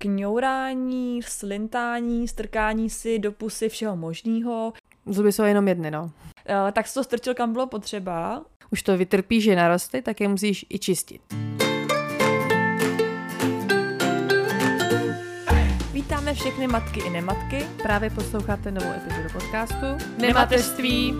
kňourání, slintání, strkání si do pusy všeho možného. Zuby jsou jenom jedny, no. Uh, tak jsi to strčil kam bylo potřeba. Už to vytrpí, že narosty, tak je musíš i čistit. Vítáme všechny matky i nematky. Právě posloucháte novou epizodu podcastu Nemateřství.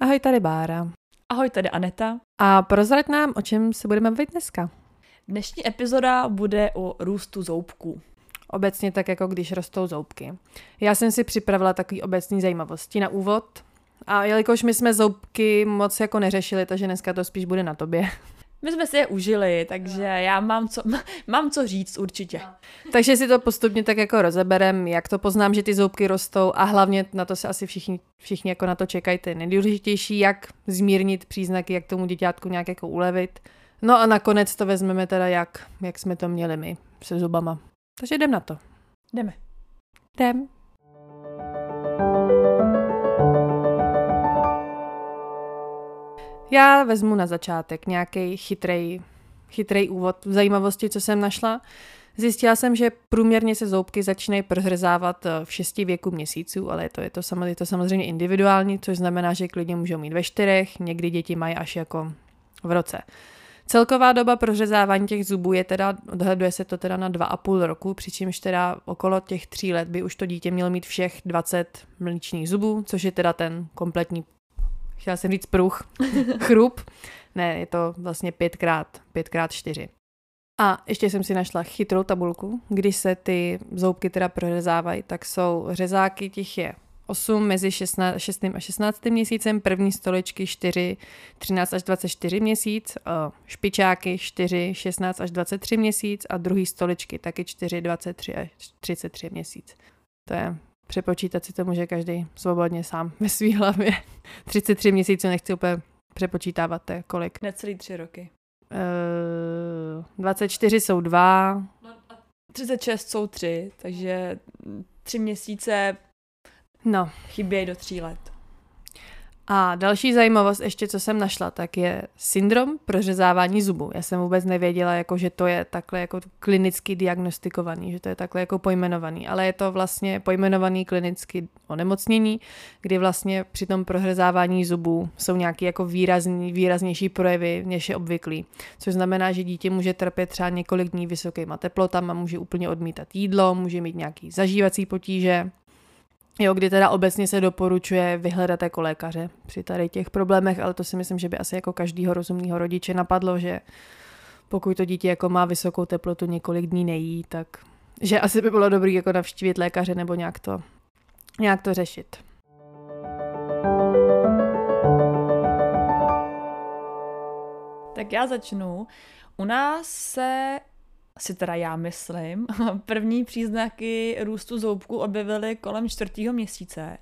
Ahoj, tady Bára. Ahoj, tady Aneta. A prozrať nám, o čem se budeme bavit dneska. Dnešní epizoda bude o růstu zoubků. Obecně tak, jako když rostou zoubky. Já jsem si připravila takový obecný zajímavosti na úvod. A jelikož my jsme zoubky moc jako neřešili, takže dneska to spíš bude na tobě. My jsme si je užili, takže já mám co, mám co říct určitě. Takže si to postupně tak jako rozeberem, jak to poznám, že ty zoubky rostou a hlavně na to se asi všichni, všichni jako na to čekají. Ty nejdůležitější, jak zmírnit příznaky, jak tomu děťátku nějak jako ulevit. No a nakonec to vezmeme teda jak, jak jsme to měli my se zubama. Takže jdem na to. Jdeme. Jdem. Já vezmu na začátek nějaký chytrej, chytrej úvod v zajímavosti, co jsem našla. Zjistila jsem, že průměrně se zoubky začínají prozřezávat eh, v šesti věku měsíců, ale je to, je, to samozřejmě, je to samozřejmě individuální, což znamená, že klidně můžou mít ve čtyřech, někdy děti mají až jako v roce. Celková doba prořezávání těch zubů je teda, odhaduje se to teda na dva a půl roku, přičemž teda okolo těch tří let by už to dítě mělo mít všech 20 mličných zubů, což je teda ten kompletní chtěla jsem říct pruh, chrup. Ne, je to vlastně pětkrát, pětkrát čtyři. A ještě jsem si našla chytrou tabulku, když se ty zoubky teda prořezávají, tak jsou řezáky, těch je 8 mezi 16, 6. a 16. měsícem, první stoličky 4, 13 až 24 měsíc, špičáky 4, 16 až 23 měsíc a druhý stoličky taky 4, 23 až 33 měsíc. To je Přepočítat si to může každý svobodně sám ve svý hlavě. 33 měsíců nechci úplně přepočítávat, to je kolik? Necelý tři roky. Uh, 24 jsou dva. 36 jsou tři, takže tři měsíce no. chybějí do tří let. A další zajímavost ještě, co jsem našla, tak je syndrom prořezávání zubů. Já jsem vůbec nevěděla, jako, že to je takhle jako klinicky diagnostikovaný, že to je takhle jako pojmenovaný, ale je to vlastně pojmenovaný klinicky onemocnění, kdy vlastně při tom prořezávání zubů jsou nějaké jako výrazný, výraznější projevy, než je obvyklý. Což znamená, že dítě může trpět třeba několik dní vysokýma teplotama, může úplně odmítat jídlo, může mít nějaký zažívací potíže, Jo, kdy teda obecně se doporučuje vyhledat jako lékaře při tady těch problémech, ale to si myslím, že by asi jako každýho rozumného rodiče napadlo, že pokud to dítě jako má vysokou teplotu několik dní nejí, tak že asi by bylo dobré jako navštívit lékaře nebo nějak to, nějak to řešit. Tak já začnu. U nás se si teda já myslím, první příznaky růstu zoubku objevily kolem čtvrtého měsíce.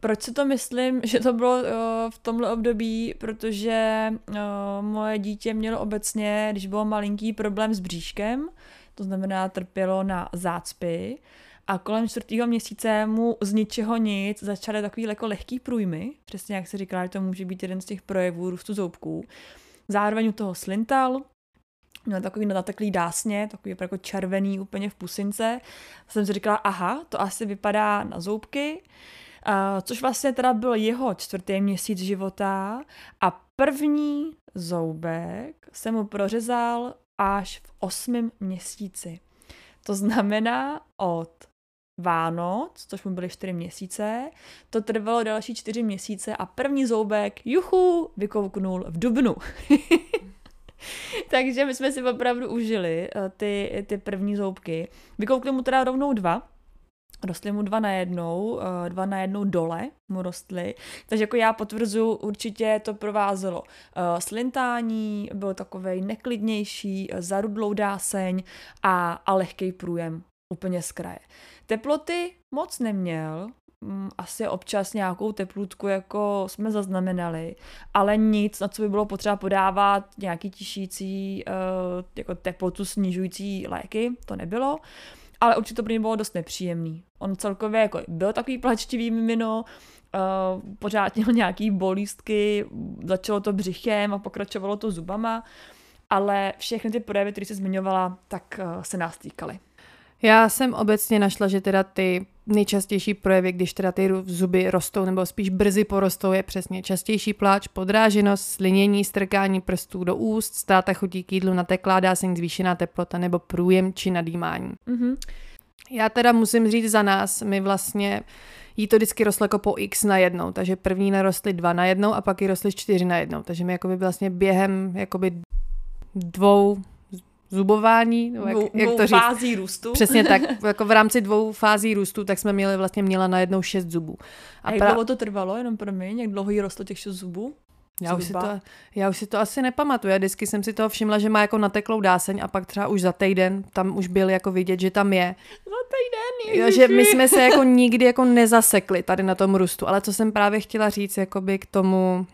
Proč si to myslím, že to bylo v tomhle období? Protože moje dítě mělo obecně, když bylo malinký, problém s bříškem, to znamená trpělo na zácpy a kolem čtvrtého měsíce mu z ničeho nic začaly takový jako lehký průjmy, přesně jak se říká, že to může být jeden z těch projevů růstu zoubků. Zároveň u toho slintal, měl takový natateklý dásně, takový jako červený úplně v pusince. Jsem si říkala, aha, to asi vypadá na zoubky, uh, což vlastně teda byl jeho čtvrtý měsíc života a první zoubek se mu prořezal až v osmém měsíci. To znamená od Vánoc, což mu byly čtyři měsíce, to trvalo další čtyři měsíce a první zoubek, juchu, vykouknul v dubnu. Takže my jsme si opravdu užili uh, ty, ty první zoubky. Vykoukli mu teda rovnou dva, rostly mu dva na jednou, eh, dva na jednou dole mu rostly, takže jako já potvrzu, určitě to provázelo eh, slintání, byl takovej neklidnější, zarudlou dáseň a, a lehký průjem úplně z kraje. Teploty moc neměl, asi občas nějakou teplutku jako jsme zaznamenali, ale nic, na co by bylo potřeba podávat nějaký tišící uh, jako teplotu snižující léky, to nebylo. Ale určitě to pro ně bylo dost nepříjemný. On celkově jako byl takový plačtivý mimino, uh, pořád měl nějaký bolístky, začalo to břichem a pokračovalo to zubama, ale všechny ty projevy, které jsi zmiňovala, tak uh, se nás týkaly. Já jsem obecně našla, že teda ty nejčastější projevy, když teda ty zuby rostou nebo spíš brzy porostou, je přesně častější pláč, podráženost, slinění, strkání prstů do úst, ztráta chutí k jídlu, nateklá dásení, zvýšená teplota nebo průjem či nadýmání. Mm-hmm. Já teda musím říct za nás, my vlastně jí to vždycky rostlo jako po x na jednou, takže první narostly dva na jednou a pak jí rostly čtyři na jednou, takže my jakoby vlastně během jakoby dvou zubování, nebo jak, dvou, jak to říct? fází růstu. Přesně tak, jako v rámci dvou fází růstu, tak jsme měli vlastně měla na jednou šest zubů. A, a jak pra... dlouho to trvalo, jenom pro mě, jak dlouho jí rostlo těch šest zubů? Já už, si to, já už si to asi nepamatuju. Vždycky jsem si toho všimla, že má jako nateklou dáseň a pak třeba už za týden tam už byl jako vidět, že tam je. Za týden, jo, že my jsme se jako nikdy jako nezasekli tady na tom růstu. Ale co jsem právě chtěla říct jakoby k tomu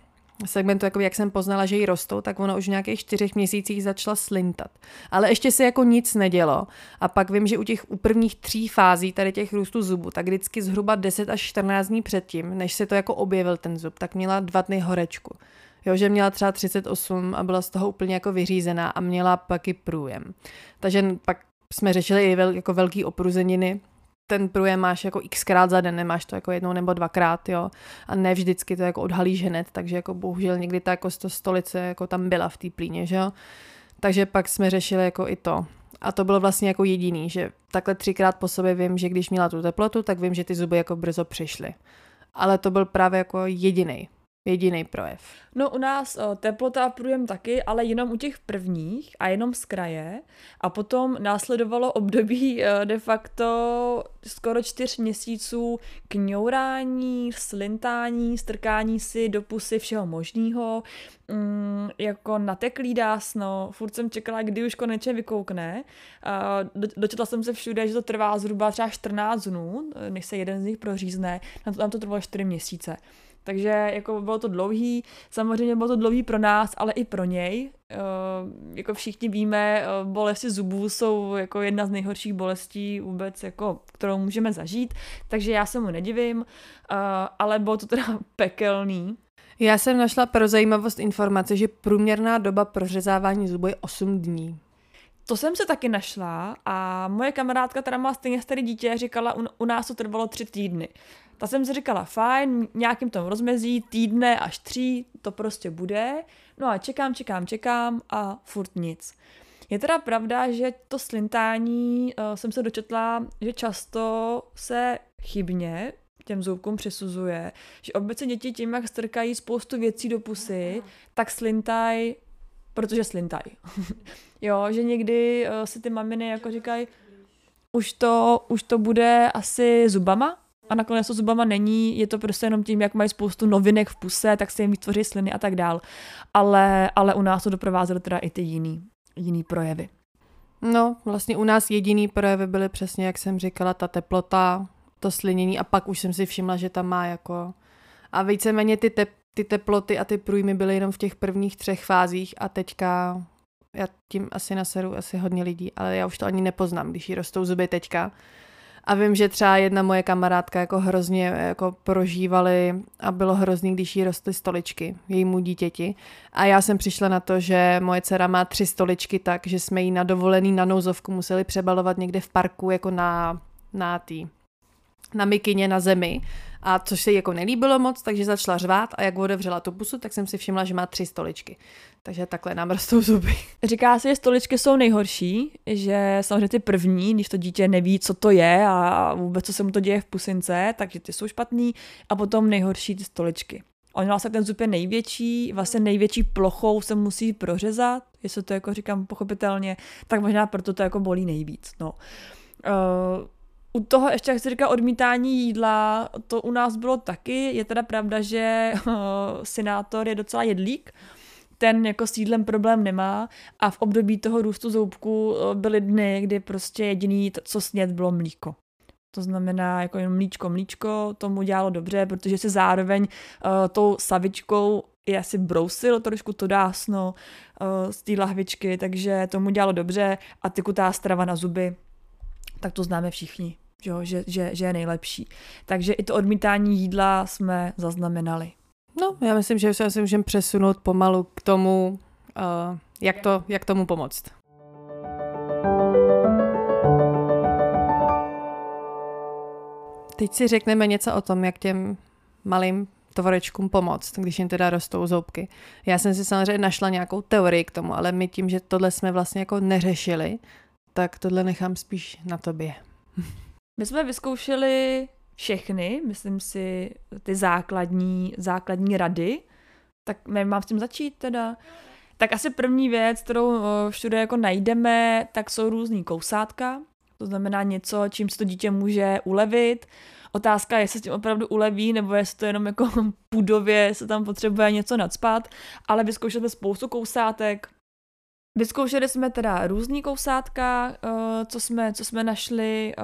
segmentu, jako jak jsem poznala, že jí rostou, tak ono už v nějakých čtyřech měsících začala slintat. Ale ještě se jako nic nedělo. A pak vím, že u těch u prvních tří fází tady těch růstů zubu, tak vždycky zhruba 10 až 14 dní předtím, než se to jako objevil ten zub, tak měla dva dny horečku. Jo, že měla třeba 38 a byla z toho úplně jako vyřízená a měla pak i průjem. Takže pak jsme řešili i vel, jako velký opruzeniny, ten průjem máš jako xkrát za den, nemáš to jako jednou nebo dvakrát, jo. A ne vždycky to jako odhalíš hned, takže jako bohužel někdy ta jako stolice jako tam byla v té plíně, že jo. Takže pak jsme řešili jako i to. A to bylo vlastně jako jediný, že takhle třikrát po sobě vím, že když měla tu teplotu, tak vím, že ty zuby jako brzo přišly. Ale to byl právě jako jediný jediný projev. No u nás o, teplota a průjem taky, ale jenom u těch prvních a jenom z kraje. A potom následovalo období o, de facto skoro čtyř měsíců kňourání, slintání, strkání si do pusy všeho možného, mm, jako nateklý dásno, furt jsem čekala, kdy už konečně vykoukne. A do, dočetla jsem se všude, že to trvá zhruba třeba 14 dnů, než se jeden z nich prořízne, na to tam to trvalo 4 měsíce. Takže jako bylo to dlouhý, samozřejmě bylo to dlouhý pro nás, ale i pro něj. E, jako všichni víme, eh, bolesti zubů jsou jako jedna z nejhorších bolestí vůbec, jako, kterou můžeme zažít, takže já se mu nedivím, e, ale bylo to teda pekelný. Já jsem našla pro zajímavost informace, že průměrná doba prořezávání zubu je 8 dní. To jsem se taky našla a moje kamarádka, která má stejně starý dítě, říkala, u, u nás to trvalo tři týdny. Ta jsem si říkala, fajn, nějakým tom rozmezí, týdne až tří, to prostě bude. No a čekám, čekám, čekám a furt nic. Je teda pravda, že to slintání uh, jsem se dočetla, že často se chybně těm zoubkům přisuzuje, že obecně děti tím, jak strkají spoustu věcí do pusy, tak slintaj, protože slintaj. jo, že někdy uh, si ty maminy jako říkají, už to, už to bude asi zubama, a nakonec to zubama není, je to prostě jenom tím, jak mají spoustu novinek v puse, tak se jim vytvoří sliny a tak dál. Ale, ale u nás to doprovázely teda i ty jiný, jiný projevy. No, vlastně u nás jediný projevy byly přesně, jak jsem říkala, ta teplota, to slinění a pak už jsem si všimla, že tam má jako... A víceméně ty, te, ty teploty a ty průjmy byly jenom v těch prvních třech fázích a teďka já tím asi naseru asi hodně lidí, ale já už to ani nepoznám, když jí rostou zuby teďka, a vím, že třeba jedna moje kamarádka jako hrozně jako prožívali a bylo hrozný, když jí rostly stoličky jejímu dítěti. A já jsem přišla na to, že moje dcera má tři stoličky tak, že jsme jí na dovolený na nouzovku museli přebalovat někde v parku jako na, na tý, na mikině na zemi a což se jí jako nelíbilo moc, takže začala řvát a jak otevřela tu pusu, tak jsem si všimla, že má tři stoličky. Takže takhle nám rostou zuby. Říká se, že stoličky jsou nejhorší, že samozřejmě ty první, když to dítě neví, co to je a vůbec, co se mu to děje v pusince, takže ty jsou špatný a potom nejhorší ty stoličky. On vlastně ten zub je největší, vlastně největší plochou se musí prořezat, jestli to jako říkám pochopitelně, tak možná proto to jako bolí nejvíc. No. Uh, u toho ještě, jak se říká, odmítání jídla, to u nás bylo taky. Je teda pravda, že uh, senátor je docela jedlík, ten jako s jídlem problém nemá a v období toho růstu zoubku uh, byly dny, kdy prostě jediný, co snět, bylo mlíko. To znamená jako jen mlíčko, mlíčko, tomu dělalo dobře, protože se zároveň uh, tou savičkou i asi brousil trošku to dásno uh, z té lahvičky, takže tomu dělalo dobře a tykutá strava na zuby, tak to známe všichni že, že, že, že je nejlepší. Takže i to odmítání jídla jsme zaznamenali. No, já myslím, že se můžeme přesunout pomalu k tomu, uh, jak, to, jak tomu pomoct. Teď si řekneme něco o tom, jak těm malým tvorečkům pomoct, když jim teda rostou zoubky. Já jsem si samozřejmě našla nějakou teorii k tomu, ale my tím, že tohle jsme vlastně jako neřešili, tak tohle nechám spíš na tobě. My jsme vyzkoušeli všechny, myslím si, ty základní, základní rady. Tak mám s tím začít teda. Tak asi první věc, kterou eh, všude jako najdeme, tak jsou různý kousátka. To znamená něco, čím se to dítě může ulevit. Otázka je, jestli s tím opravdu uleví, nebo jestli to jenom jako půdově se tam potřebuje něco nadspat. Ale vyzkoušeli jsme spoustu kousátek. Vyzkoušeli jsme teda různý kousátka, eh, co jsme, co jsme našli. Eh,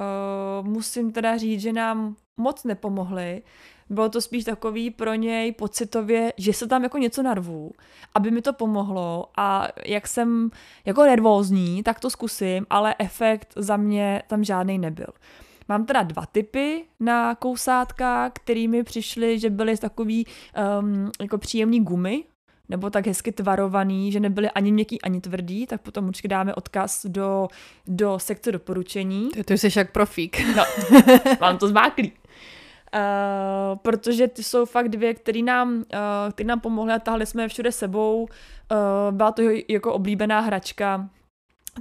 musím teda říct, že nám moc nepomohly. Bylo to spíš takový pro něj pocitově, že se tam jako něco narvu, aby mi to pomohlo a jak jsem jako nervózní, tak to zkusím, ale efekt za mě tam žádný nebyl. Mám teda dva typy na kousátka, kterými přišly, že byly takový um, jako příjemný gumy, nebo tak hezky tvarovaný, že nebyly ani měkký, ani tvrdý, tak potom určitě dáme odkaz do, do sekce doporučení. Ty, ty jsi jak profík. No, mám to zmáklý. Uh, protože ty jsou fakt dvě, které nám, uh, který nám pomohly a tahli jsme je všude sebou. Uh, byla to jako oblíbená hračka,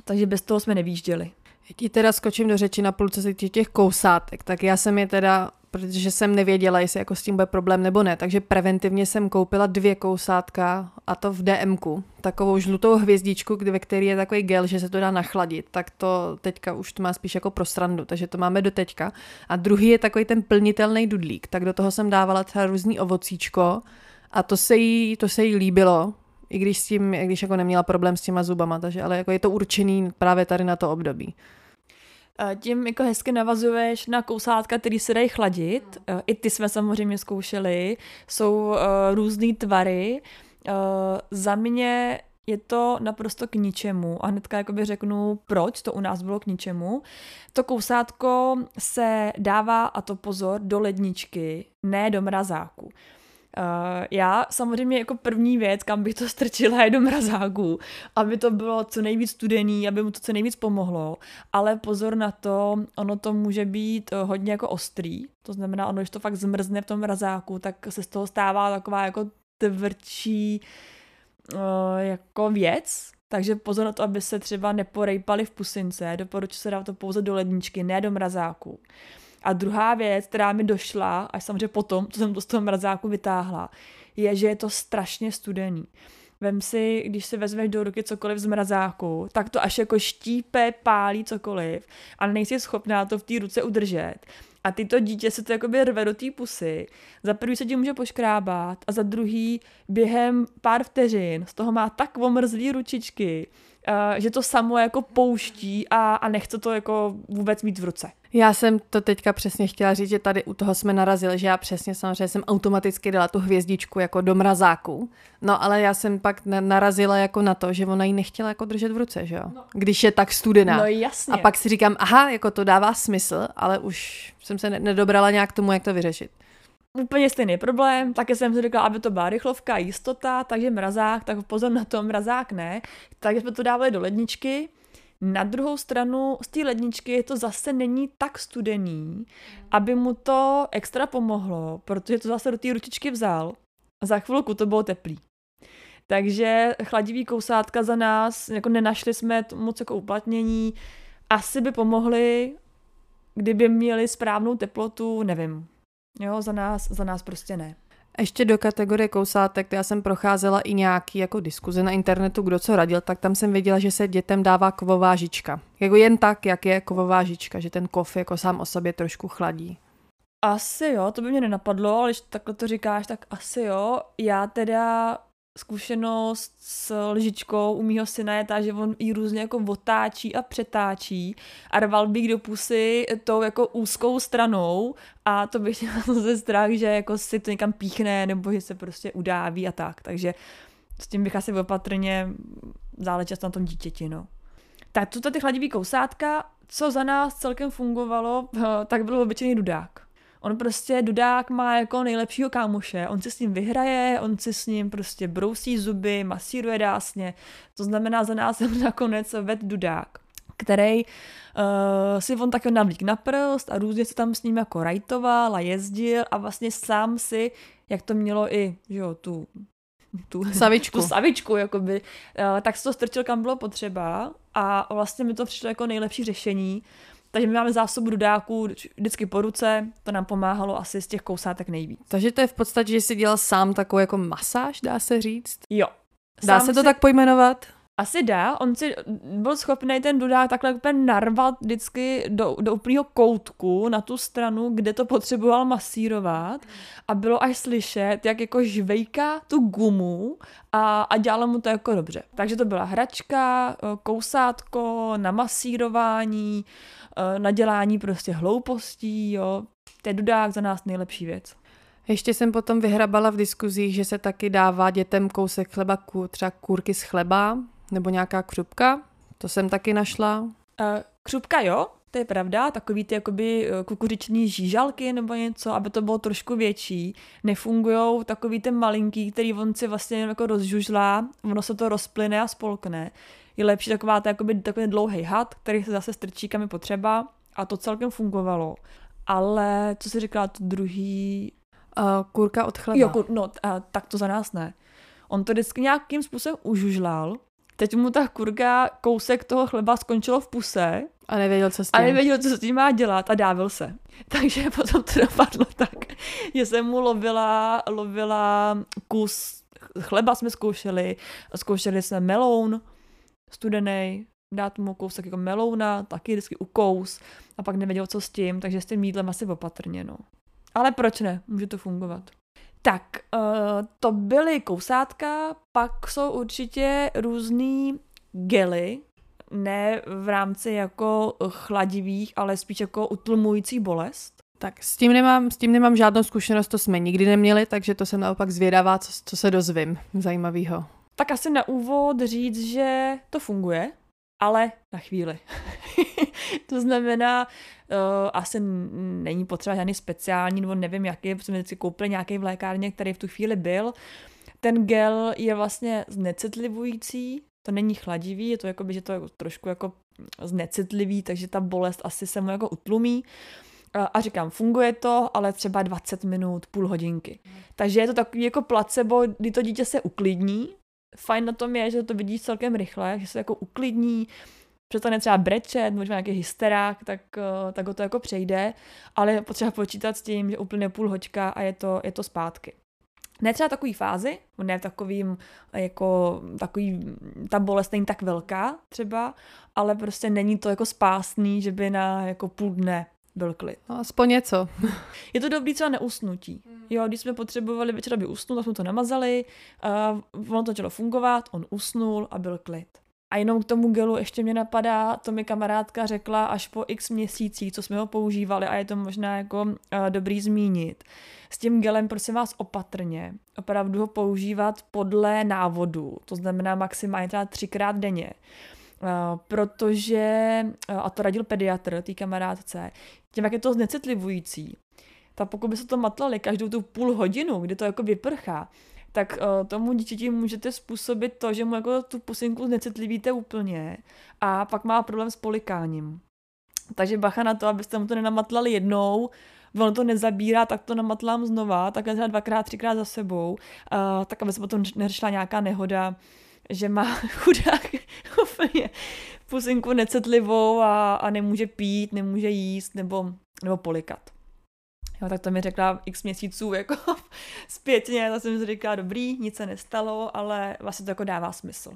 takže bez toho jsme nevýjížděli. Já ti teda skočím do řeči na půlce těch kousátek, tak já jsem je teda protože jsem nevěděla, jestli jako s tím bude problém nebo ne. Takže preventivně jsem koupila dvě kousátka a to v DMku. Takovou žlutou hvězdičku, ve které je takový gel, že se to dá nachladit. Tak to teďka už to má spíš jako pro srandu, takže to máme do teďka. A druhý je takový ten plnitelný dudlík. Tak do toho jsem dávala třeba různý ovocíčko a to se jí, to se jí líbilo, i když s tím, i když jako neměla problém s těma zubama, takže ale jako je to určený právě tady na to období. Tím jako hezky navazuješ na kousátka, který se dají chladit. Mm. I ty jsme samozřejmě zkoušeli. Jsou uh, různé tvary. Uh, za mě je to naprosto k ničemu a hnedka jakoby řeknu, proč to u nás bylo k ničemu. To kousátko se dává, a to pozor, do ledničky, ne do mrazáku. Uh, já samozřejmě jako první věc, kam bych to strčila, je do mrazáku, aby to bylo co nejvíc studený, aby mu to co nejvíc pomohlo, ale pozor na to, ono to může být uh, hodně jako ostrý, to znamená, ono, když to fakt zmrzne v tom mrazáku, tak se z toho stává taková jako tvrdší uh, jako věc, takže pozor na to, aby se třeba neporejpali v pusince, doporučuji se dát to pouze do ledničky, ne do mrazáku. A druhá věc, která mi došla, až samozřejmě potom, co jsem to z toho mrazáku vytáhla, je, že je to strašně studený. Vem si, když si vezmeš do ruky cokoliv z mrazáku, tak to až jako štípe, pálí cokoliv a nejsi schopná to v té ruce udržet. A ty to dítě se to jakoby rve do té pusy. Za prvý se ti může poškrábat a za druhý během pár vteřin z toho má tak omrzlý ručičky, že to samo jako pouští a, a nechce to jako vůbec mít v ruce. Já jsem to teďka přesně chtěla říct, že tady u toho jsme narazili, že já přesně samozřejmě jsem automaticky dala tu hvězdičku jako do mrazáku. No ale já jsem pak narazila jako na to, že ona ji nechtěla jako držet v ruce, že jo? No. Když je tak studená. No jasně. A pak si říkám, aha, jako to dává smysl, ale už jsem se nedobrala nějak tomu, jak to vyřešit. Úplně stejný problém, také jsem si říkala, aby to byla rychlovka, jistota, takže mrazák, tak pozor na to, mrazák ne. Takže jsme to dávali do ledničky, na druhou stranu z té ledničky to zase není tak studený, aby mu to extra pomohlo, protože to zase do té ručičky vzal a za chvilku to bylo teplý. Takže chladivý kousátka za nás, jako nenašli jsme moc jako uplatnění, asi by pomohly, kdyby měli správnou teplotu, nevím. Jo, za nás, za nás prostě ne. Ještě do kategorie kousátek, já jsem procházela i nějaký jako diskuze na internetu, kdo co radil, tak tam jsem věděla, že se dětem dává kovová žička. Jako jen tak, jak je kovová žička, že ten kov jako sám o sobě trošku chladí. Asi jo, to by mě nenapadlo, ale když takhle to říkáš, tak asi jo. Já teda zkušenost s lžičkou u mýho syna je ta, že on ji různě jako otáčí a přetáčí a rval bych do pusy tou jako úzkou stranou a to bych měla ze strach, že jako si to někam píchne nebo že se prostě udáví a tak, takže s tím bych asi opatrně záležet na tom dítěti, no. Tak to ty chladivý kousátka, co za nás celkem fungovalo, tak byl obyčejný dudák. On prostě Dudák má jako nejlepšího kámoše, on si s ním vyhraje, on si s ním prostě brousí zuby, masíruje dásně, to znamená za nás nakonec ved Dudák který uh, si on taky navlík na prst a různě se tam s ním jako rajtoval a jezdil a vlastně sám si, jak to mělo i, že jo, tu tu savičku, tu savičku jakoby, uh, tak se to strčil kam bylo potřeba a vlastně mi to přišlo jako nejlepší řešení, takže my máme zásobu dudáků vždycky po ruce, to nám pomáhalo asi z těch kousátek nejvíc. Takže to je v podstatě, že si dělal sám takovou jako masáž, dá se říct? Jo. Dá sám se to si... tak pojmenovat? Asi dá, on si byl schopný ten dudák takhle úplně narvat vždycky do, do úplného koutku na tu stranu, kde to potřeboval masírovat a bylo až slyšet, jak jako žvejká tu gumu a, a dělalo mu to jako dobře. Takže to byla hračka, kousátko, na masírování, na dělání prostě hloupostí, jo. To je dudák za nás nejlepší věc. Ještě jsem potom vyhrabala v diskuzích, že se taky dává dětem kousek chleba, třeba kůrky z chleba, nebo nějaká křupka, to jsem taky našla. Uh, křupka jo, to je pravda, takový ty jakoby eh, kukuřiční žížalky nebo něco, aby to bylo trošku větší. Nefungují takový ten malinký, který on si vlastně jako rozžužlá, ono se to rozplyne a spolkne. Je lepší taková ta, jakoby, takový dlouhý had, který se zase strčí kam je potřeba a to celkem fungovalo. Ale co si říkala, to druhý... Uh, kurka od chleba. Jo, kur, no, uh, tak to za nás ne. On to vždycky nějakým způsobem užužlal, Teď mu ta kurka kousek toho chleba skončilo v puse. A nevěděl, co s tím. A nevěděl, co s tím má dělat a dávil se. Takže potom to dopadlo tak, že jsem mu lovila, lovila kus chleba jsme zkoušeli, zkoušeli jsme meloun studený, dát mu kousek jako melouna, taky vždycky ukous a pak nevěděl, co s tím, takže s tím jídlem asi opatrně, no. Ale proč ne? Může to fungovat. Tak, uh, to byly kousátka, pak jsou určitě různý gely, ne v rámci jako chladivých, ale spíš jako utlumující bolest. Tak s tím nemám, s tím nemám žádnou zkušenost, to jsme nikdy neměli, takže to jsem naopak zvědavá, co, co se dozvím zajímavého. Tak asi na úvod říct, že to funguje, ale na chvíli. to znamená, uh, asi není potřeba žádný speciální, nebo nevím jaký, protože jsme si koupili nějaký v lékárně, který v tu chvíli byl. Ten gel je vlastně znecitlivující, to není chladivý, je to jako by, že to je trošku jako znecitlivý, takže ta bolest asi se mu jako utlumí. A říkám, funguje to, ale třeba 20 minut, půl hodinky. Takže je to takový jako placebo, kdy to dítě se uklidní, fajn na tom je, že to vidíš celkem rychle, že se jako uklidní, přestane třeba brečet, možná nějaký hysterák, tak, eh, tak ho to jako přejde, ale je potřeba počítat s tím, že úplně půl hoďka a je to, je to zpátky. Ne třeba takový fázi, ne takovým, jako takový, ta bolest není tak velká třeba, ale prostě není to jako spásný, že by na jako půl dne byl klid. No, aspoň něco. Je to dobrý třeba neusnutí. Hmm. Jo, když jsme potřebovali večer, aby usnul, tak jsme to namazali, uh, ono to začalo fungovat, on usnul a byl klid. A jenom k tomu gelu ještě mě napadá, to mi kamarádka řekla až po x měsících, co jsme ho používali a je to možná jako uh, dobrý zmínit. S tím gelem prosím vás opatrně, opravdu ho používat podle návodu, to znamená maximálně třeba třikrát denně. Uh, protože, uh, a to radil pediatr, té kamarádce, tím, jak je to znecitlivující, tak pokud by se to matlali každou tu půl hodinu, kdy to jako vyprchá, tak uh, tomu dítěti můžete způsobit to, že mu jako tu pusinku znecitlivíte úplně a pak má problém s polikáním. Takže bacha na to, abyste mu to nenamatlali jednou, ono to nezabírá, tak to namatlám znova, tak třeba dvakrát, třikrát za sebou, uh, tak aby se potom neřešila nějaká nehoda, že má chudák úplně pusinku necitlivou a, a nemůže pít, nemůže jíst nebo, nebo polikat. Jo, tak to mi řekla x měsíců jako zpětně, tak jsem si říkala, dobrý, nic se nestalo, ale vlastně to jako dává smysl.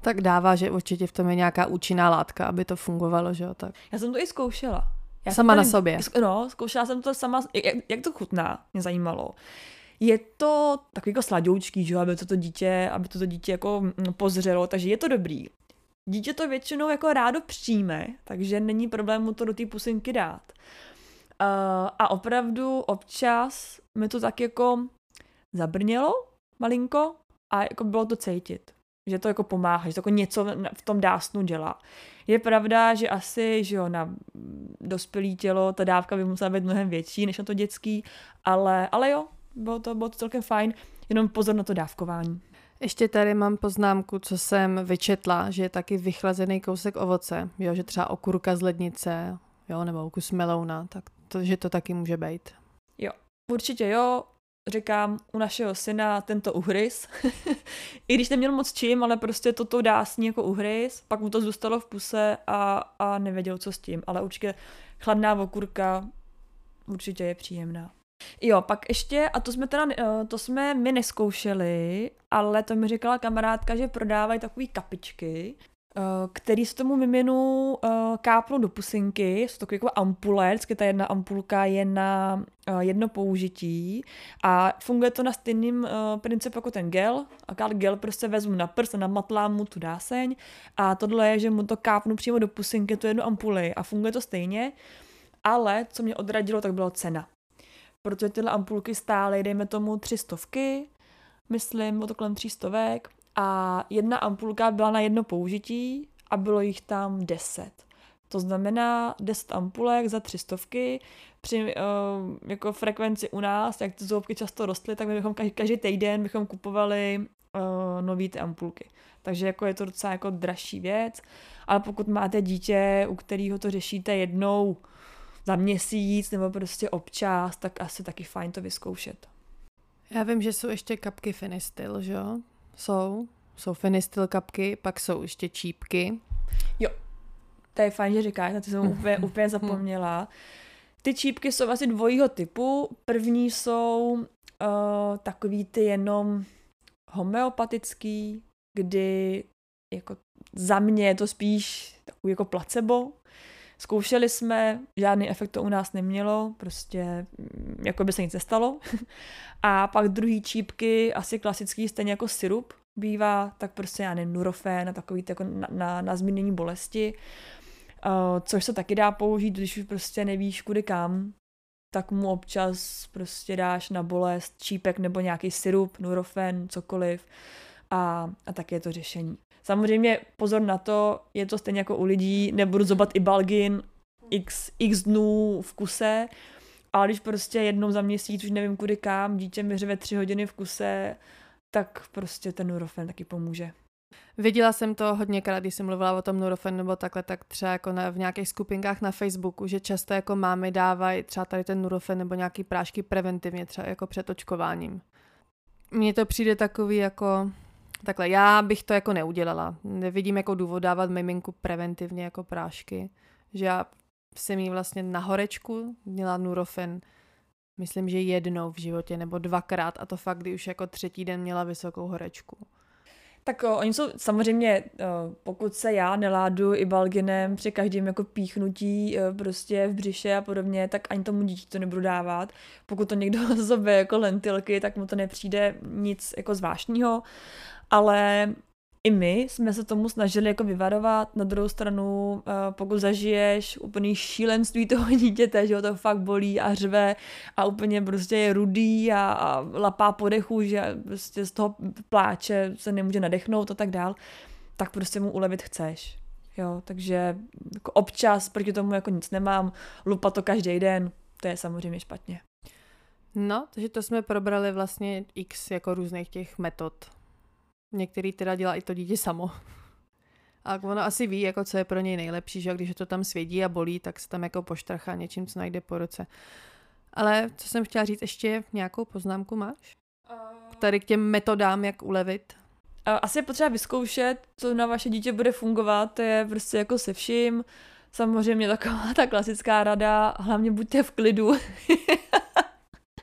Tak dává, že určitě v tom je nějaká účinná látka, aby to fungovalo, že jo? Tak. Já jsem to i zkoušela. Já sama tady, na sobě. No, zkoušela jsem to sama, jak, jak to chutná, mě zajímalo. Je to takový jako sladoučký, že aby to, to dítě, aby to, to dítě jako mm, pozřelo, takže je to dobrý. Dítě to většinou jako rádo přijme, takže není problém mu to do té pusinky dát. Uh, a opravdu občas mi to tak jako zabrnělo malinko a jako bylo to cítit. že to jako pomáhá, že to jako něco v tom dásnu dělá. Je pravda, že asi, že jo, na dospělý tělo ta dávka by musela být mnohem větší než na to dětský, ale, ale jo, bylo to, bylo to celkem fajn, jenom pozor na to dávkování. Ještě tady mám poznámku, co jsem vyčetla, že je taky vychlazený kousek ovoce, jo, že třeba okurka z lednice, jo, nebo kus melouna, tak to, že to taky může být. Jo, určitě jo, říkám, u našeho syna tento uhryz. I když neměl moc čím, ale prostě toto dásní jako uhryz, pak mu to zůstalo v puse a, a nevěděl, co s tím. Ale určitě chladná okurka určitě je příjemná. Jo, pak ještě, a to jsme teda, eh, to jsme my neskoušeli, ale to mi říkala kamarádka, že prodávají takové kapičky, který z tomu miminu eh, kápnou do pusinky, jsou takové jako ampule, vždycky ta jedna ampulka je na jedno použití. A funguje to na stejným principu jako ten gel, a gel prostě vezmu na prst a namatlám mu tu dáseň. A tohle je, že mu to kápnu přímo do pusinky, tu jednu ampuli. A funguje to stejně, ale co mě odradilo, tak byla cena. Protože tyhle ampulky stály, dejme tomu, tři stovky, myslím, o to kolem tří stovek, a jedna ampulka byla na jedno použití a bylo jich tam deset. To znamená 10 ampulek za tři stovky. Při uh, jako frekvenci u nás, jak ty zoubky často rostly, tak my bychom každý, každý týden bychom kupovali uh, nový ty ampulky. Takže jako je to docela jako dražší věc. Ale pokud máte dítě, u kterého to řešíte jednou za měsíc nebo prostě občas, tak asi taky fajn to vyzkoušet. Já vím, že jsou ještě kapky Finistil, že jo? Jsou. Jsou Finistil kapky, pak jsou ještě čípky. Jo, to je fajn, že říkáš, na ty jsem úplně, úplně zapomněla. Ty čípky jsou asi dvojího typu. První jsou uh, takový ty jenom homeopatický, kdy jako za mě je to spíš takový jako placebo, Zkoušeli jsme, žádný efekt to u nás nemělo, prostě mm, jako by se nic nestalo. A pak druhý čípky, asi klasický, stejně jako syrup bývá, tak prostě já nevím, nurofen a takový jako na, na, na zmínění bolesti. Uh, což se taky dá použít, když už prostě nevíš kudy kam, tak mu občas prostě dáš na bolest čípek nebo nějaký syrup, nurofen, cokoliv a, a tak je to řešení. Samozřejmě pozor na to, je to stejně jako u lidí, nebudu zobat i balgin x, x dnů v kuse, ale když prostě jednou za měsíc, už nevím kudy kam, dítě mi řve tři hodiny v kuse, tak prostě ten Nurofen taky pomůže. Viděla jsem to hodněkrát, když jsem mluvila o tom Nurofen nebo takhle, tak třeba jako na, v nějakých skupinkách na Facebooku, že často jako mámy dávají třeba tady ten Nurofen nebo nějaký prášky preventivně, třeba jako před očkováním. Mně to přijde takový jako, Takhle, já bych to jako neudělala. Nevidím jako důvod dávat miminku preventivně jako prášky. Že já jsem jí vlastně na horečku měla Nurofen, myslím, že jednou v životě, nebo dvakrát, a to fakt, kdy už jako třetí den měla vysokou horečku. Tak o, oni jsou samozřejmě, o, pokud se já neládu i balginem při každém jako píchnutí o, prostě v břiše a podobně, tak ani tomu dítě to nebudu dávat. Pokud to někdo zobe jako lentilky, tak mu to nepřijde nic jako zvláštního ale i my jsme se tomu snažili jako vyvarovat. Na druhou stranu, eh, pokud zažiješ úplný šílenství toho dítěte, že ho to fakt bolí a řve a úplně prostě je rudý a, a lapá podechu, že prostě z toho pláče se nemůže nadechnout a tak dál, tak prostě mu ulevit chceš. Jo, takže jako občas proti tomu jako nic nemám, lupa to každý den, to je samozřejmě špatně. No, takže to jsme probrali vlastně x jako různých těch metod Některý teda dělá i to dítě samo. A ono asi ví, jako co je pro něj nejlepší, že když to tam svědí a bolí, tak se tam jako poštrachá něčím, co najde po roce. Ale co jsem chtěla říct, ještě nějakou poznámku máš? Tady k těm metodám, jak ulevit? Asi je potřeba vyzkoušet, co na vaše dítě bude fungovat, to je prostě jako se vším. Samozřejmě taková ta klasická rada, hlavně buďte v klidu.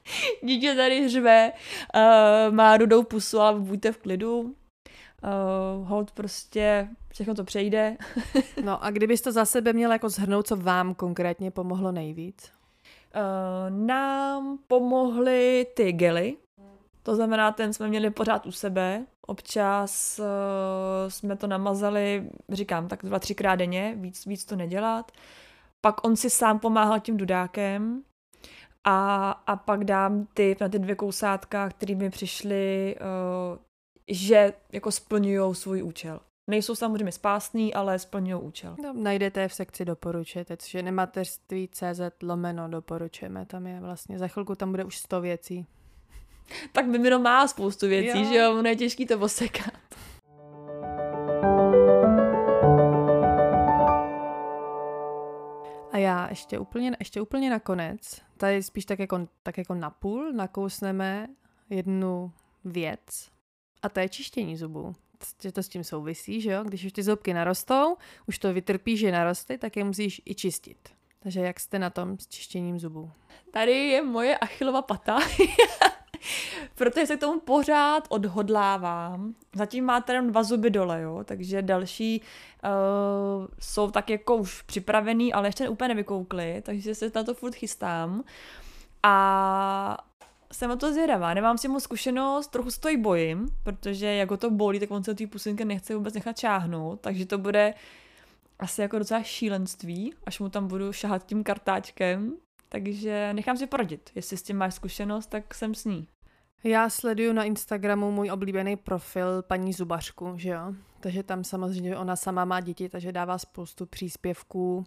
dítě tady hřve, uh, má rudou pusu, ale buďte v klidu. Uh, hold prostě, všechno to přejde. no a kdybyste za sebe měl jako zhrnout, co vám konkrétně pomohlo nejvíc? Uh, nám pomohly ty gely, to znamená, ten jsme měli pořád u sebe. Občas uh, jsme to namazali, říkám, tak dva, třikrát denně, víc, víc to nedělat. Pak on si sám pomáhal tím dudákem, a, a pak dám ty na ty dvě kousátka, které mi přišly uh, že jako splňují svůj účel. Nejsou samozřejmě spásný, ale splňují účel. No, najdete v sekci doporučujete, což je nematerství CZ lomeno doporučujeme. Tam je vlastně, za chvilku tam bude už 100 věcí. Tak Mimino má spoustu věcí, jo. že jo, ono je těžký to osekat. A já ještě úplně, ještě úplně nakonec, tady spíš tak jako, tak jako napůl, nakousneme jednu věc a to je čištění zubů. Že to s tím souvisí, že jo? Když už ty zubky narostou, už to vytrpí, že narosty, tak je musíš i čistit. Takže jak jste na tom s čištěním zubů? Tady je moje achilova pata. Protože se k tomu pořád odhodlávám. Zatím máte jenom dva zuby dole, jo, takže další uh, jsou tak jako už připravený, ale ještě úplně nevykoukly, takže se na to furt chystám. A jsem o to zvědavá, nemám si moc zkušenost, trochu se to i bojím, protože jak ho to bolí, tak on se té pusinky nechce vůbec nechat čáhnout, takže to bude asi jako docela šílenství, až mu tam budu šahat tím kartáčkem, takže nechám si poradit. Jestli s tím máš zkušenost, tak jsem s ní. Já sleduju na Instagramu můj oblíbený profil paní Zubařku, že jo? Takže tam samozřejmě ona sama má děti, takže dává spoustu příspěvků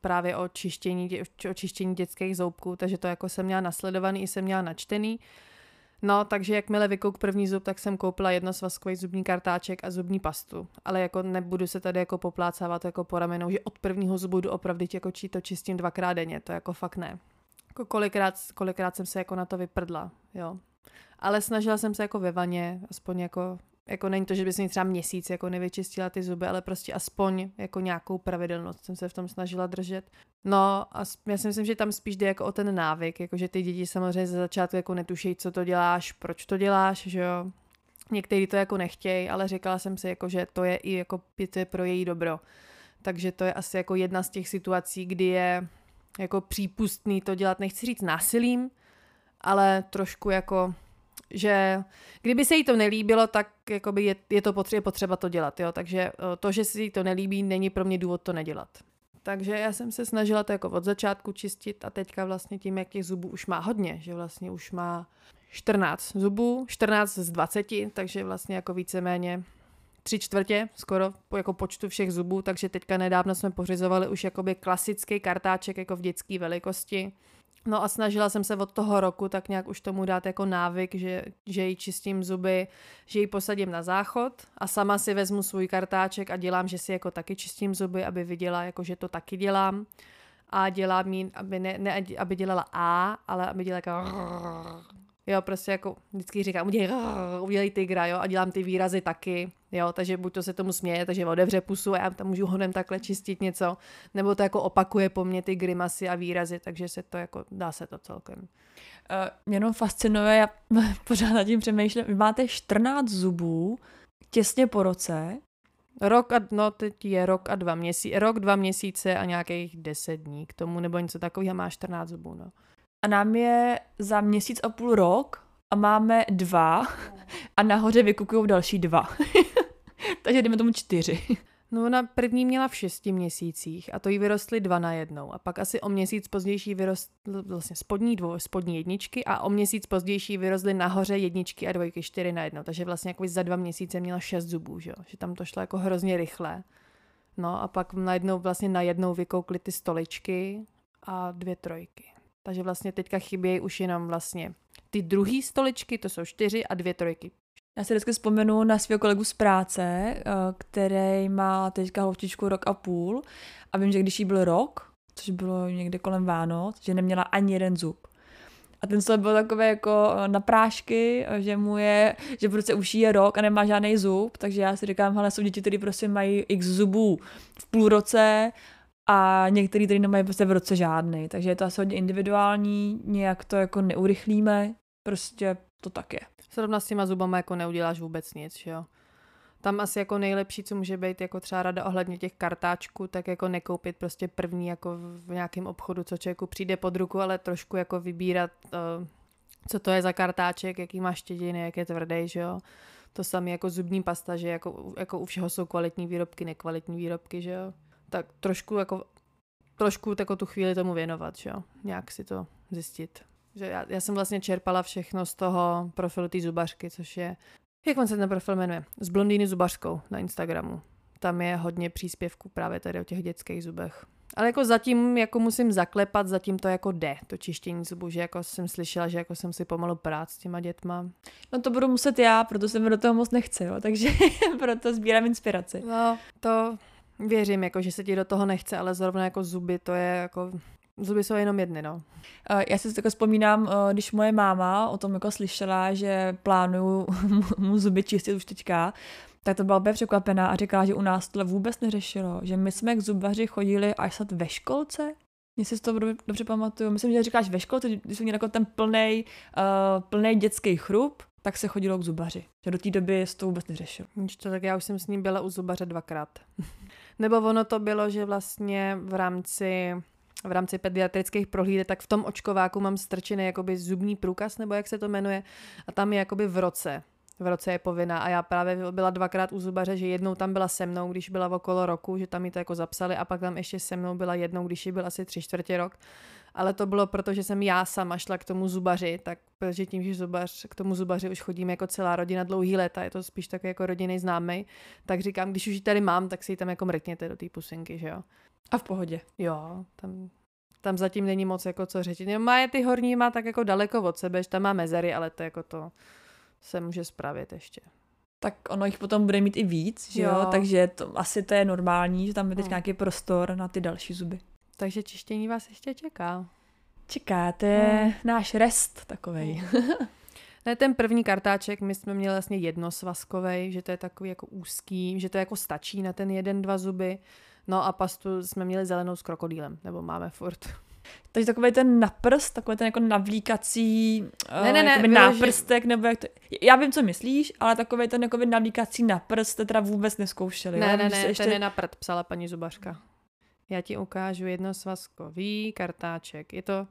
právě o čištění, o čištění dětských zoubků, takže to jako jsem měla nasledovaný i jsem měla načtený. No, takže jakmile vykouk první zub, tak jsem koupila jednosvazkový zubní kartáček a zubní pastu. Ale jako nebudu se tady jako poplácávat jako po ramenou, že od prvního zubu jdu opravdu jako či to čistím dvakrát denně, to jako fakt ne. Jako kolikrát, kolikrát jsem se jako na to vyprdla, jo. Ale snažila jsem se jako ve vaně, aspoň jako jako není to, že by si třeba měsíc jako nevyčistila ty zuby, ale prostě aspoň jako nějakou pravidelnost jsem se v tom snažila držet. No a já si myslím, že tam spíš jde jako o ten návyk, jako že ty děti samozřejmě ze začátku jako netuší, co to děláš, proč to děláš, že jo. Někteří to jako nechtějí, ale říkala jsem si, jako, že to je i jako to je pro její dobro. Takže to je asi jako jedna z těch situací, kdy je jako přípustný to dělat, nechci říct násilím, ale trošku jako že kdyby se jí to nelíbilo, tak jakoby je, je to potřeba, je potřeba to dělat, jo? takže eh, to, že si jí to nelíbí, není pro mě důvod to nedělat. Takže já jsem se snažila to jako od začátku čistit a teďka vlastně tím, jak těch zubů už má hodně, že vlastně už má 14 zubů, 14 z 20, takže vlastně jako víceméně tři čtvrtě skoro jako počtu všech zubů, takže teďka nedávno jsme pořizovali už jakoby klasický kartáček jako v dětské velikosti, No a snažila jsem se od toho roku tak nějak už tomu dát jako návyk, že, že jí čistím zuby, že ji posadím na záchod a sama si vezmu svůj kartáček a dělám, že si jako taky čistím zuby, aby viděla, jako že to taky dělám. A dělám jí, aby, ne, ne, aby dělala A, ale aby dělala jako Jo, prostě jako vždycky říkám, udělej, udělej tygra, jo, a dělám ty výrazy taky, jo, takže buď to se tomu směje, takže otevře pusu a já tam můžu honem takhle čistit něco, nebo to jako opakuje po mně ty grimasy a výrazy, takže se to jako, dá se to celkem. Uh, jenom fascinuje, já pořád nad tím přemýšlím, vy máte 14 zubů těsně po roce. Rok a, no teď je rok a dva měsíce, rok, dva měsíce a nějakých 10 dní k tomu, nebo něco takového, má 14 zubů, no a nám je za měsíc a půl rok a máme dva a nahoře vykukují další dva. Takže jdeme tomu čtyři. No ona první měla v šesti měsících a to jí vyrostly dva na jednou. A pak asi o měsíc pozdější vyrostly vlastně spodní dvou, spodní jedničky a o měsíc pozdější vyrostly nahoře jedničky a dvojky čtyři na jednou. Takže vlastně jako za dva měsíce měla šest zubů, že, že tam to šlo jako hrozně rychle. No a pak najednou vlastně najednou vykoukly ty stoličky a dvě trojky. Takže vlastně teďka chybějí už jenom vlastně ty druhé stoličky, to jsou čtyři a dvě trojky. Já si vždycky vzpomenu na svého kolegu z práce, eh, který má teďka holčičku rok a půl a vím, že když jí byl rok, což bylo někde kolem Vánoc, že neměla ani jeden zub. A ten slib byl takový jako eh, na prášky, eh, že mu je, že prostě už je rok a nemá žádný zub, takže já si říkám, hele, jsou děti, které prostě mají x zubů v půl roce a některý tady nemají prostě v roce žádný, takže je to asi hodně individuální, nějak to jako neurychlíme, prostě to tak je. Zrovna s těma zubama jako neuděláš vůbec nic, že jo? Tam asi jako nejlepší, co může být jako třeba rada ohledně těch kartáčků, tak jako nekoupit prostě první jako v nějakém obchodu, co člověku přijde pod ruku, ale trošku jako vybírat, uh, co to je za kartáček, jaký má štědiny, jak je tvrdý, že jo? To samé jako zubní pasta, že jako, jako u všeho jsou kvalitní výrobky, nekvalitní výrobky, že jo? Tak trošku jako trošku jako tu chvíli tomu věnovat, že jo? Nějak si to zjistit. Že já, já jsem vlastně čerpala všechno z toho profilu té zubařky, což je Jak on se ten profil jmenuje? Z blondýny zubařkou na Instagramu. Tam je hodně příspěvků právě tady o těch dětských zubech. Ale jako zatím jako musím zaklepat, zatím to jako jde, to čištění zubů, že jako jsem slyšela, že jako jsem si pomalu prát s těma dětma. No to budu muset já, proto se mi do toho moc nechce, jo, takže proto sbírám inspiraci. No, to věřím, jako, že se ti do toho nechce, ale zrovna jako zuby, to je jako Zuby jsou jenom jedny, no. Já si jako vzpomínám, když moje máma o tom jako slyšela, že plánuju mu zuby čistit už teďka, tak to byla úplně překvapená a říkala, že u nás to vůbec neřešilo, že my jsme k zubaři chodili až snad ve školce, jestli si to dobře, pamatuju. Myslím, že říkáš ve školce, když jsou měli jako ten plný uh, plnej dětský chrup, tak se chodilo k zubaři. Že do té doby se to vůbec neřešil. Víš to, tak já už jsem s ním byla u zubaře dvakrát. Nebo ono to bylo, že vlastně v rámci v rámci pediatrických prohlídek, tak v tom očkováku mám strčený jakoby zubní průkaz, nebo jak se to jmenuje, a tam je jakoby v roce. V roce je povinná a já právě byla dvakrát u zubaře, že jednou tam byla se mnou, když byla okolo roku, že tam mi to jako zapsali a pak tam ještě se mnou byla jednou, když ji byl asi tři čtvrtě rok. Ale to bylo proto, že jsem já sama šla k tomu zubaři, tak protože tím, že zubař, k tomu zubaři už chodíme jako celá rodina dlouhý léta, je to spíš takový jako rodinný známý, tak říkám, když už ji tady mám, tak si ji tam jako mrkněte do té pusinky, že jo. A v pohodě. Jo, tam, tam zatím není moc jako co řešit. Má je ty horní, má tak jako daleko od sebe, že tam má mezery, ale to jako to se může spravit ještě. Tak ono jich potom bude mít i víc, že jo? jo? Takže to, asi to je normální, že tam je teď hmm. nějaký prostor na ty další zuby. Takže čištění vás ještě čeká. Čeká, to je hmm. náš rest takovej. Hmm. Ne, ten první kartáček, my jsme měli vlastně jednosvazkovej, že to je takový jako úzký, že to jako stačí na ten jeden, dva zuby. No a pastu jsme měli zelenou s krokodýlem, nebo máme furt. Takže takový ten naprst, takový ten jako navlíkací ne, ne, ne, uh, náprstek, nebo jak to... Já vím, co myslíš, ale takový ten jako navlíkací naprst to teda vůbec neskoušeli. Ne, ne, ne, ještě... ten je na prd, psala paní Zubařka. Já ti ukážu jednosvazkový kartáček. Je to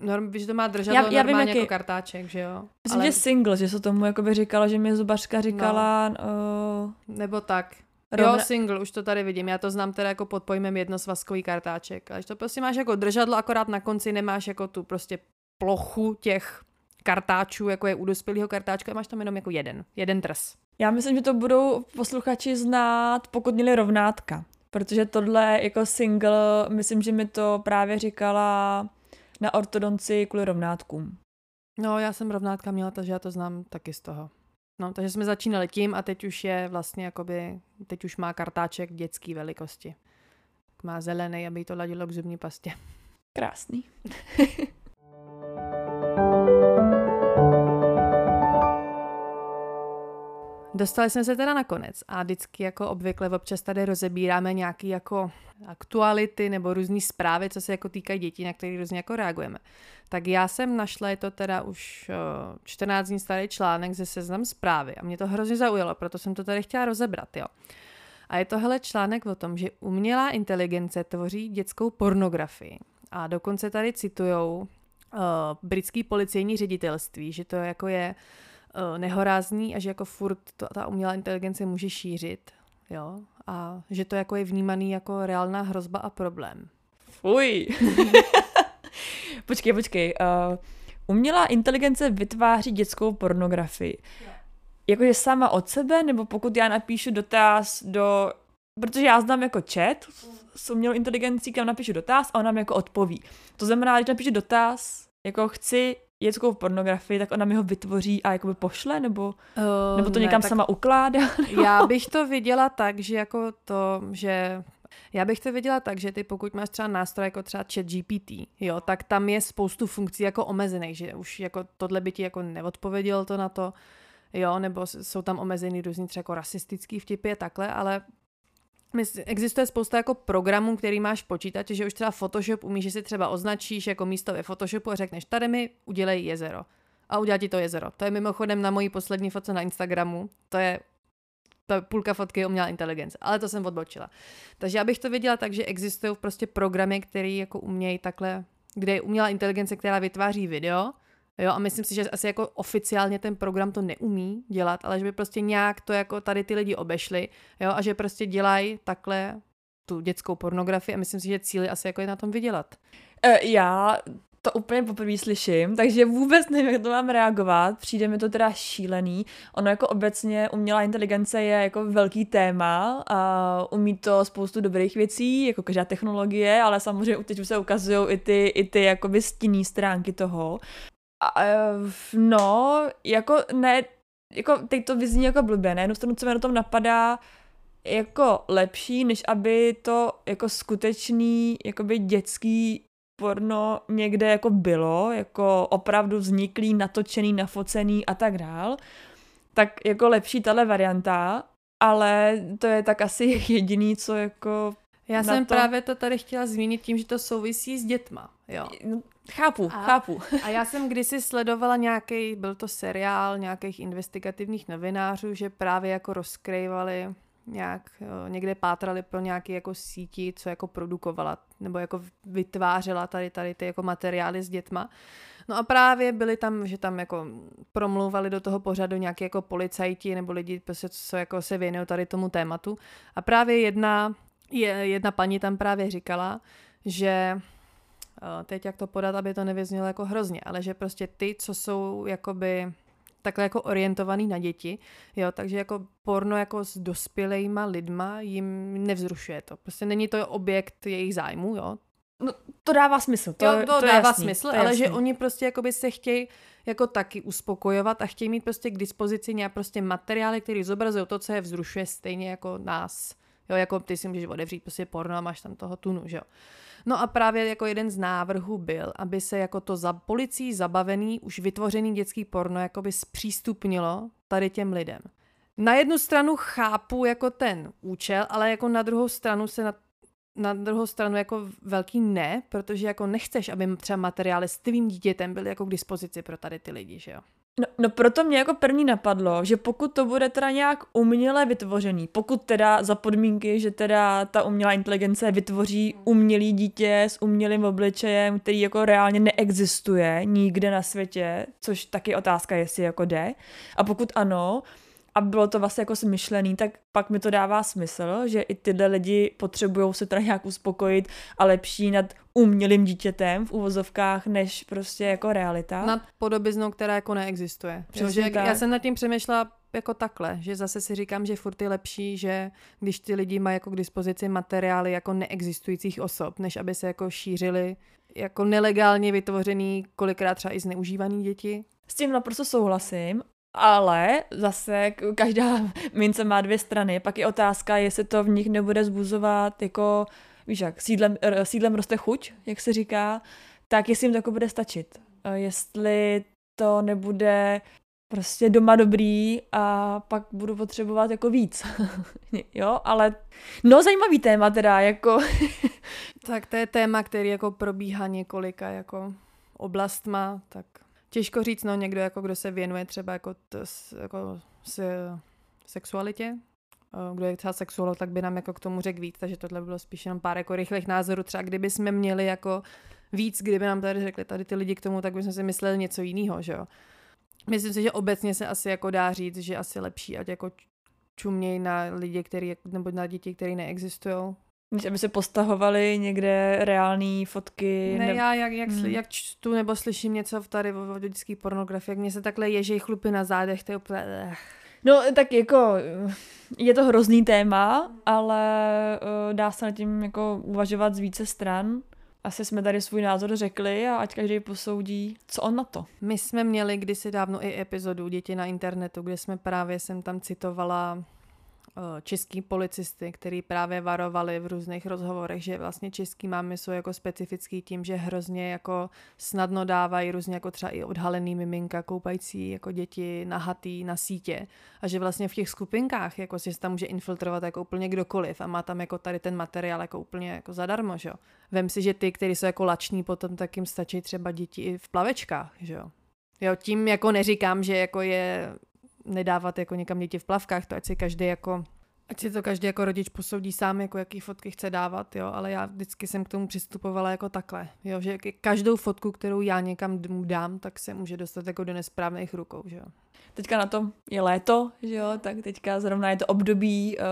Norm, že to má držet já, já vím, jaký... jako kartáček, že jo? Myslím, Ale... že single, že se tomu jako by říkalo, že mi zubařka říkala... No. Uh... Nebo tak. Rovna... Jo, single, už to tady vidím. Já to znám teda jako pod pojmem jednosvazkový kartáček. Ale to prostě máš jako držadlo, akorát na konci nemáš jako tu prostě plochu těch kartáčů, jako je u dospělého kartáčka, máš tam jenom jako jeden, jeden trs. Já myslím, že to budou posluchači znát, pokud měli rovnátka. Protože tohle jako single, myslím, že mi to právě říkala na ortodonci kvůli rovnátkům. No, já jsem rovnátka měla, takže já to znám taky z toho. No, takže jsme začínali tím a teď už je vlastně jakoby, teď už má kartáček dětský velikosti. Má zelený, aby to ladilo k zubní pastě. Krásný. Dostali jsme se teda nakonec a vždycky jako obvykle občas tady rozebíráme nějaké jako aktuality nebo různé zprávy, co se jako týkají dětí, na které různě jako reagujeme. Tak já jsem našla, je to teda už 14 dní starý článek ze seznam zprávy a mě to hrozně zaujalo, proto jsem to tady chtěla rozebrat, jo. A je to hele článek o tom, že umělá inteligence tvoří dětskou pornografii. A dokonce tady citujou uh, britský policejní ředitelství, že to jako je uh, nehorázný a že jako furt to, ta umělá inteligence může šířit, jo, a že to jako je vnímaný jako reálná hrozba a problém. Fuj. počkej, počkej. Uh, umělá inteligence vytváří dětskou pornografii. Jakože sama od sebe, nebo pokud já napíšu dotaz do... Protože já znám jako chat s umělou inteligencí, kam napíšu dotaz a ona mi jako odpoví. To znamená, když napíšu dotaz, jako chci dětskou pornografii, tak ona mi ho vytvoří a jakoby pošle, nebo, uh, nebo to ne, někam sama ukládá? Nebo... Já bych to viděla tak, že jako to, že já bych to viděla tak, že ty pokud máš třeba nástroj jako třeba chat GPT, jo, tak tam je spoustu funkcí jako omezených, že už jako tohle by ti jako neodpověděl to na to, jo, nebo jsou tam omezený různý třeba jako rasistický vtipy a takhle, ale Existuje spousta jako programů, který máš v počítači, že už třeba Photoshop umíš, že si třeba označíš jako místo ve Photoshopu a řekneš, tady mi udělej jezero. A udělá ti to jezero. To je mimochodem na mojí poslední fotce na Instagramu. To je ta půlka fotky umělá inteligence, ale to jsem odbočila. Takže já bych to věděla tak, že existují prostě programy, které jako umějí takhle, kde je umělá inteligence, která vytváří video, Jo, a myslím si, že asi jako oficiálně ten program to neumí dělat, ale že by prostě nějak to jako tady ty lidi obešli, jo, a že prostě dělají takhle tu dětskou pornografii a myslím si, že cíli asi jako je na tom vydělat. E, já to úplně poprvé slyším, takže vůbec nevím, jak to mám reagovat. Přijde mi to teda šílený. Ono jako obecně umělá inteligence je jako velký téma a umí to spoustu dobrých věcí, jako každá technologie, ale samozřejmě teď už se ukazují i ty, i ty jakoby stinný stránky toho. A, no, jako ne, jako teď to vyzní jako blbě, na jednu stranu, co mi na tom napadá, jako lepší, než aby to jako skutečný, jakoby dětský porno někde jako bylo, jako opravdu vzniklý, natočený, nafocený a tak dál, tak jako lepší tahle varianta, ale to je tak asi jediný, co jako já jsem to... právě to tady chtěla zmínit tím, že to souvisí s dětma, jo. No, chápu, a, chápu. A já jsem kdysi sledovala nějaký, byl to seriál nějakých investigativních novinářů, že právě jako rozkrývali nějak jo, někde pátrali pro nějaké jako síti, co jako produkovala nebo jako vytvářela tady, tady ty jako materiály s dětma. No a právě byli tam, že tam jako promlouvali do toho pořadu nějaký jako policajti nebo lidi, prostě, co jako se věnují tady tomu tématu. A právě jedna, jedna paní tam právě říkala, že eh, teď jak to podat, aby to nevyznělo jako hrozně, ale že prostě ty, co jsou jakoby takhle jako orientovaný na děti, jo, takže jako porno jako s dospělejma lidma jim nevzrušuje to. Prostě není to objekt jejich zájmu, jo. No, to dává smysl. To, jo, to, to dává jasný, smysl, ale jasný. že oni prostě jakoby se chtějí jako taky uspokojovat a chtějí mít prostě k dispozici nějak prostě materiály, které zobrazují to, co je vzrušuje stejně jako nás. Jo, jako ty si můžeš otevřít prostě porno a máš tam toho tunu, že jo. No a právě jako jeden z návrhů byl, aby se jako to za policií zabavený, už vytvořený dětský porno jakoby zpřístupnilo tady těm lidem. Na jednu stranu chápu jako ten účel, ale jako na druhou stranu se na na druhou stranu jako velký ne, protože jako nechceš, aby třeba materiály s tvým dítětem byly jako k dispozici pro tady ty lidi, že jo? No, no proto mě jako první napadlo, že pokud to bude teda nějak uměle vytvořený, pokud teda za podmínky, že teda ta umělá inteligence vytvoří umělý dítě s umělým obličejem, který jako reálně neexistuje nikde na světě, což taky otázka, jestli jako jde. A pokud ano, a bylo to vlastně jako smyšlený, tak pak mi to dává smysl, že i tyhle lidi potřebují se teda nějak uspokojit a lepší nad umělým dítětem v uvozovkách, než prostě jako realita. Nad podobiznou, která jako neexistuje. Přesně tak. Já jsem nad tím přemýšlela jako takhle, že zase si říkám, že furt je lepší, že když ty lidi mají jako k dispozici materiály jako neexistujících osob, než aby se jako šířili jako nelegálně vytvořený, kolikrát třeba i zneužívaný děti. S tím naprosto souhlasím ale zase každá mince má dvě strany. Pak je otázka, jestli to v nich nebude zbuzovat jako, víš jak, sídlem, sídlem roste chuť, jak se říká, tak jestli jim to jako bude stačit. Jestli to nebude prostě doma dobrý a pak budu potřebovat jako víc. jo, ale no zajímavý téma teda, jako. tak to je téma, který jako probíhá několika jako oblastma, tak Těžko říct, no někdo, jako kdo se věnuje třeba jako, t, jako s, sexualitě, eh, kdo je třeba sexuolog, tak by nám jako k tomu řekl víc, takže tohle bylo spíš jenom pár jako rychlých názorů. Třeba kdyby jsme měli jako víc, kdyby nám tady řekli tady ty lidi k tomu, tak bychom si mysleli něco jiného, že jo. Myslím si, že obecně se asi jako dá říct, že asi lepší, ať jako čuměj na lidi, který, nebo na děti, které neexistují, než aby se postahovali někde reální fotky. Ne, ne... já jak, jak, hmm. jak čtu nebo slyším něco v tady o dětské pornografii, jak mě se takhle ježej chlupy na zádech, to je úplně... Eh. No, tak jako je to hrozný téma, ale uh, dá se na tím jako uvažovat z více stran. Asi jsme tady svůj názor řekli a ať každý posoudí, co on na to. My jsme měli kdysi dávno i epizodu Děti na internetu, kde jsme právě jsem tam citovala Eh, český policisty, který právě varovali v různých rozhovorech, že vlastně český mámy jsou jako specifický tím, že hrozně jako snadno dávají různě jako třeba i odhalený miminka koupající jako děti nahatý na sítě a že vlastně v těch skupinkách jako se tam může infiltrovat jako úplně kdokoliv a má tam jako tady ten materiál jako úplně jako zadarmo, že jo. Vem si, že ty, kteří jsou jako lační, potom tak jim stačí třeba děti i v plavečkách, že jo. Jo, tím jako neříkám, že jako je nedávat jako někam děti v plavkách, to ať si každý jako Ať si to každý jako rodič posoudí sám, jako jaký fotky chce dávat, jo, ale já vždycky jsem k tomu přistupovala jako takhle, jo, že každou fotku, kterou já někam dám, tak se může dostat jako do nesprávných rukou, že jo. Teďka na tom je léto, že jo, tak teďka zrovna je to období uh,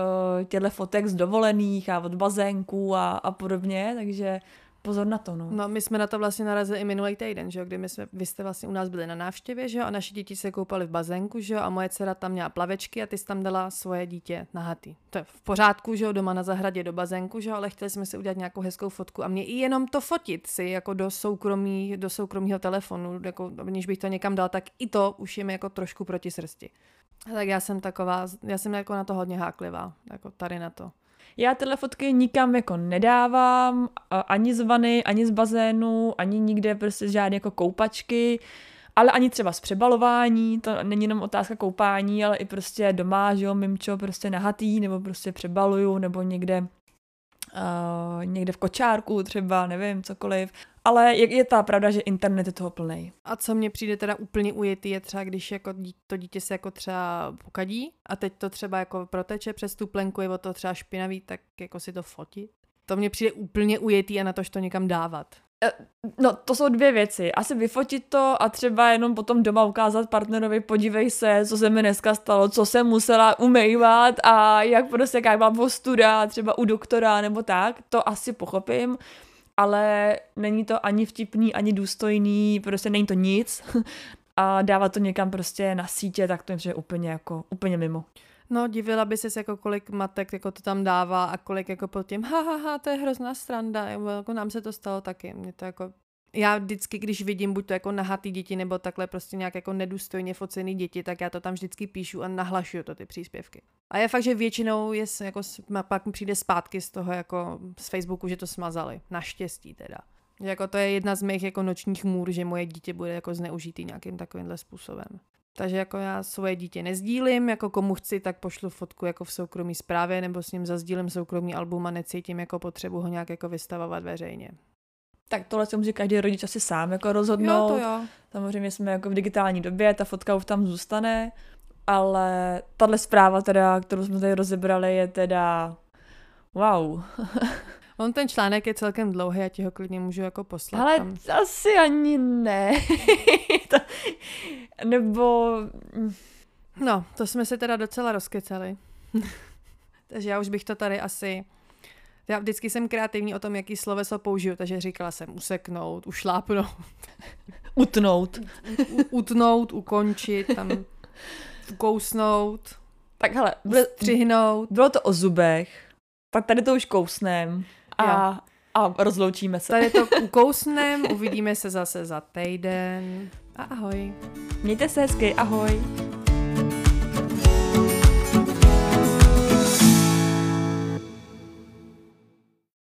těchto fotek z dovolených a od bazénků a, a podobně, takže pozor na to, no. No, my jsme na to vlastně narazili i minulý týden, že jo, kdy my jsme, vy jste vlastně u nás byli na návštěvě, že jo, a naše děti se koupali v bazénku, že jo, a moje dcera tam měla plavečky a ty jsi tam dala svoje dítě na haty. To je v pořádku, že jo, doma na zahradě do bazénku, že jo, ale chtěli jsme si udělat nějakou hezkou fotku a mě i jenom to fotit si jako do soukromí, do soukromého telefonu, jako, když bych to někam dal, tak i to už je mi jako trošku proti srsti. Tak já jsem taková, já jsem jako na to hodně háklivá, jako tady na to. Já tyhle fotky nikam jako nedávám, ani z vany, ani z bazénu, ani nikde prostě žádné jako koupačky, ale ani třeba z přebalování, to není jenom otázka koupání, ale i prostě doma, že jo, mimčo prostě nahatý, nebo prostě přebaluju, nebo někde uh, někde v kočárku třeba, nevím, cokoliv. Ale je, je ta pravda, že internet je toho plný. A co mně přijde teda úplně ujetý je třeba, když jako to dítě se jako třeba pokadí a teď to třeba jako proteče přes tu plenku, je o to třeba špinavý, tak jako si to fotit. To mně přijde úplně ujetý a na tož to někam dávat. Eh, no, to jsou dvě věci. Asi vyfotit to a třeba jenom potom doma ukázat partnerovi, podívej se, co se mi dneska stalo, co jsem musela umývat a jak prostě, jak mám postuda, třeba u doktora nebo tak, to asi pochopím, ale není to ani vtipný, ani důstojný, prostě není to nic a dávat to někam prostě na sítě, tak to je úplně jako, úplně mimo. No, divila by se jako kolik matek jako to tam dává a kolik jako pod tím, ha, ha, ha, to je hrozná stranda, jako nám se to stalo taky. Mě to jako já vždycky, když vidím buď to jako nahatý děti, nebo takhle prostě nějak jako nedůstojně focený děti, tak já to tam vždycky píšu a nahlašuju to ty příspěvky. A je fakt, že většinou je jako, pak přijde zpátky z toho jako z Facebooku, že to smazali. Naštěstí teda. Jako to je jedna z mých jako nočních můr, že moje dítě bude jako zneužitý nějakým takovýmhle způsobem. Takže jako já svoje dítě nezdílím, jako komu chci, tak pošlu fotku jako v soukromí zprávě nebo s ním zazdílím soukromý album a necítím jako potřebu ho nějak jako vystavovat veřejně. Tak tohle si může každý rodič asi sám jako rozhodnout. Jo, to jo. Samozřejmě jsme jako v digitální době, ta fotka už tam zůstane, ale tahle zpráva teda, kterou jsme tady rozebrali, je teda wow. On ten článek je celkem dlouhý, já ti ho klidně můžu jako poslat. Ale tam. asi ani ne. to, nebo... No, to jsme se teda docela rozkecali. takže já už bych to tady asi... Já vždycky jsem kreativní o tom, jaký sloveso použiju, takže říkala jsem useknout, ušlápnout. Utnout. U, utnout, ukončit, tam ukousnout. Tak hele, bylo, střihnout. Bylo to o zubech, tak tady to už kousnem a, a rozloučíme se. Tady to ukousnem, uvidíme se zase za týden. A ahoj. Mějte se hezky, ahoj.